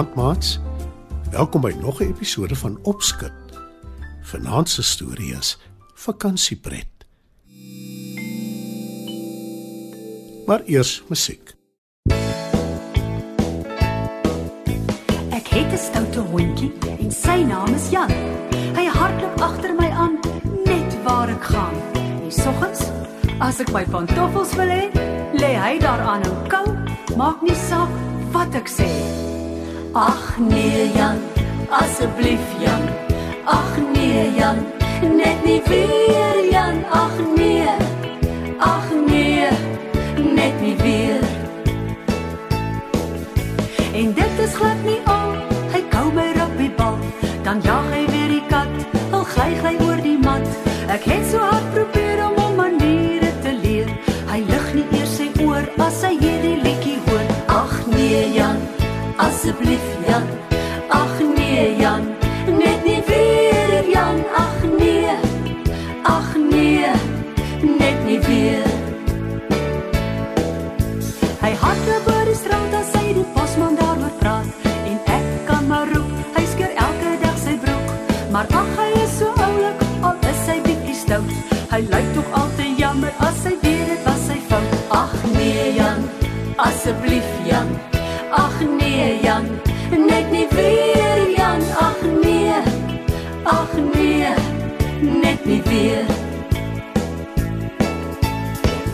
Goeienaand, maats. Welkom by nog 'n episode van Opskud. Vanaand se storie is Vakansiepret. Maar eers musiek. Ek het 'n stoute hondjie en sy naam is Jan. Hy hardloop agter my aan net waar ek gaan. En soggens, as ek my pantoffels wil hê, lê hy daaraan en kou, maak nie saak wat ek sê. Ag nee Jan, asseblief Jan. Ag nee Jan, net nie weer Jan. Ag nee. Ag nee, net nie weer. En dit is glad nie tog altyd jammer as hy weet dit was sy fout. Ag nee Jan, asseblief Jan. Ag nee Jan, net nie weer Jan. Ag nee. Ag nee, net nie weer.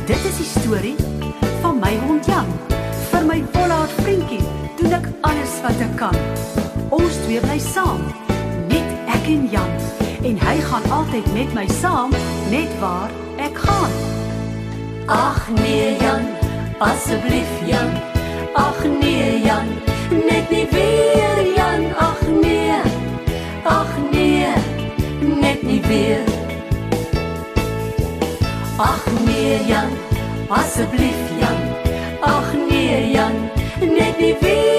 Dit is die storie van my hond Jan. Vir my volhard vriendjie doen ek alles wat ek kan. Ons twee bly saam, net ek en Jan. En hy gaan altyd met my saam, net waar ek gaan. Ag nee Jan, asseblief Jan. Ag nee Jan, net nie weer Jan. Ag nee. Ag nee, net nie weer. Ag nee Jan, asseblief Jan. Ag nee Jan, net nie weer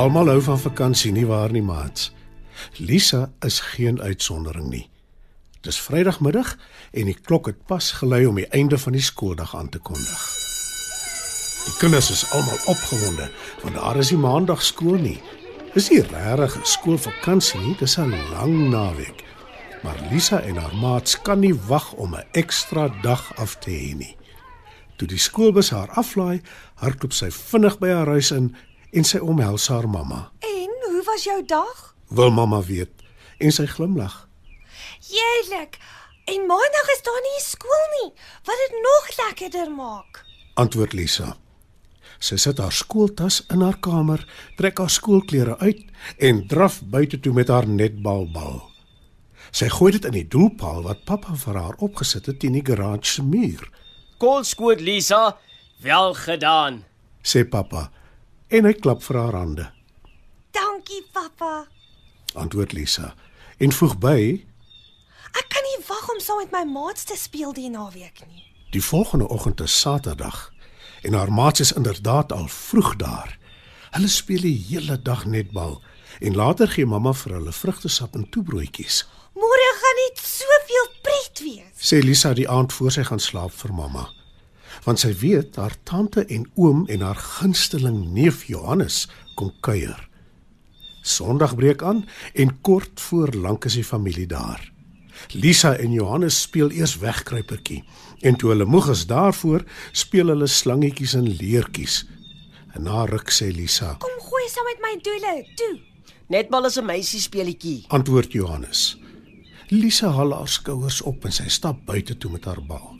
Almal hou van vakansie, nie waar nie, maats? Lisa is geen uitsondering nie. Dis Vrydagmiddag en die klok het pas gelui om die einde van die skooldag aan te kondig. Die kinders is almal opgewonde want daar is nie maandag skool nie. Dis nie regtig 'n skoolvakansie nie, dis 'n lang naweek. Maar Lisa en haar maats kan nie wag om 'n ekstra dag af te hê nie. Toe die skoolbus haar aflaai, hardloop sy vinnig by haar huis in en sy omhels haar mamma. En hoe was jou dag? Wil mamma weet en sy glimlag. Heerlik. En maandag is daar nie skool nie, wat dit nog lekkerder maak. Antwoord Lisa. Sy sit haar skooltas in haar kamer, trek haar skoolklere uit en draf buite toe met haar netbalbal. Sy gooi dit in die doelpaal wat pappa vir haar opgesit het teen die garage se muur, Koolskoot Lisa, wel gedaan. sê pappa en hy klap vir haar hande. Dankie, pappa. Antwoord Lisa en voeg by: Ek kan nie wag om saam met my maats te speel die naweek nie. Die volgende oggend is Saterdag en haar maats is inderdaad al vroeg daar. Hulle speel die hele dag netbal en later gee mamma vir hulle vrugtesap en toebroodjies. Môre gaan dit soveel pret wees. Sê Lisa die aand voor sy gaan slaap vir mamma. Want sy weet haar tante en oom en haar gunsteling neef Johannes kom kuier. Sondag breek aan en kort voor lank is die familie daar. Lisa en Johannes speel eers wegkruipertjie en toe hulle moeg is daarvoor, speel hulle slangetjies en leertjies. En na ruk sê Lisa, Kom gooi saam met my doele. Toe. Netbal is 'n meisiespeletjie. antwoord Johannes. Lisa haal haar skouers op en sy stap buite toe met haar bal.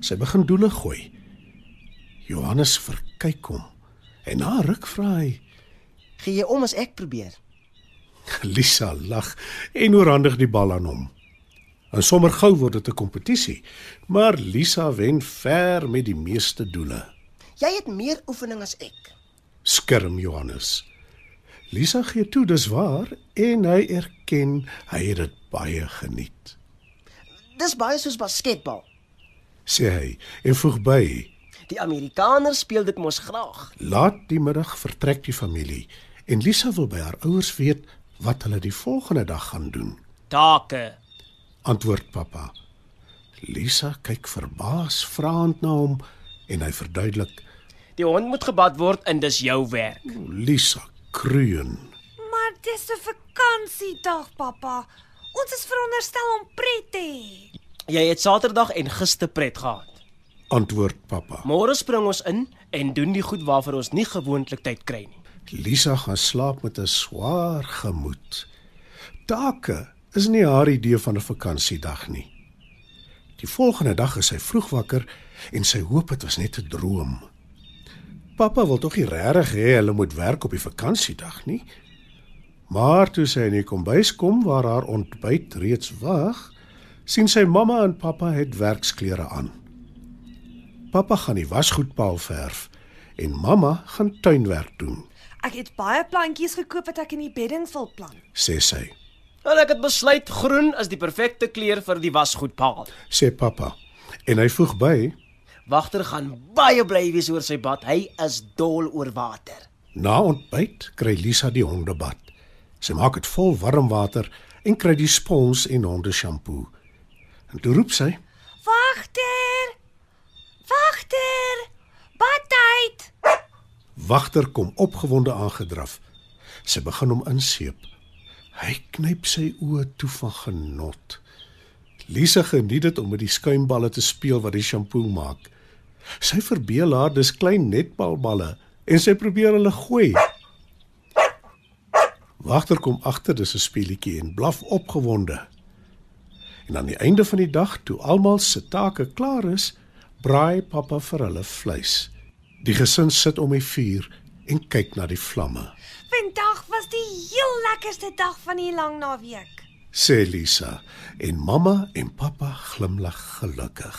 Sy begin doele gooi. Johannes verkyk hom en na ruk vra hy: Gee jy om as ek probeer? Lisa lag en oorhandig die bal aan hom. En sommer gou word dit 'n kompetisie, maar Lisa wen ver met die meeste doele. Jy het meer oefening as ek. Skerm Johannes. Lisa gee toe dis waar en hy erken hy het dit baie geniet. Dis baie soos basketbal. Sê hy en voeg by: Die Amerikaners speel dit mos graag. Laat die middag vertrek die familie en Lisa wil by haar ouers weet wat hulle die volgende dag gaan doen. Take. Antwoord pappa. Lisa kyk verbaas vraend na hom en hy verduidelik: Die hond moet gebad word en dis jou werk. Lisa kreun. Maar dis 'n vakansiedag, pappa. Ons is veronderstel om pret te hê. Jy het Saterdag en gister pret gehad. Antwoord pappa. Môre spring ons in en doen die goed waarvoor ons nie gewoonlik tyd kry nie. Lisa gaan slaap met 'n swaar gemoed. Take is nie haar idee van 'n vakansiedag nie. Die volgende dag is sy vroeg wakker en sy hoop dit was net 'n droom. Pappa wil tog nie regtig hê hulle moet werk op die vakansiedag nie. Maar toe sy in die kombuis kom waar haar ontbyt reeds wag, sien sy mamma en pappa het werksklere aan. Pappa gaan die wasgoedpaal verf en mamma gaan tuinwerk doen, Ek het baie plantjies gekoop wat ek in die bedding wil plant. sê sy. En ek het besluit groen is die perfekte kleur vir die wasgoedpaal. sê pappa. En hy voeg by: Wagter gaan baie bly wees oor sy bad. Hy is dol oor water. Na ontbyt kry Lisa die hondebad. Sy maak dit vol warm water en kry die spons en hondeshampoo. En toe roep sy: Wagter! Wagter! Badtyd! Wagter kom opgewonde aangedraf. Sy begin hom inseep. Hy knyp sy oë toe van genot. Lisa geniet dit om met die skuimballe te speel wat die shampoo maak. Sy verbeel haar dis klein netbalballe en sy probeer hulle gooi. Wagter kom agter dis 'n speelietjie en blaf opgewonde. En aan die einde van die dag, toe almal se take klaar is, braai pappa vir hulle vleis. Die gesin sit om die vuur en kyk na die vlamme. Vandag was die heel lekkerste dag van die lang naweek. Sê Lisa en mamma en pappa glimlag gelukkig.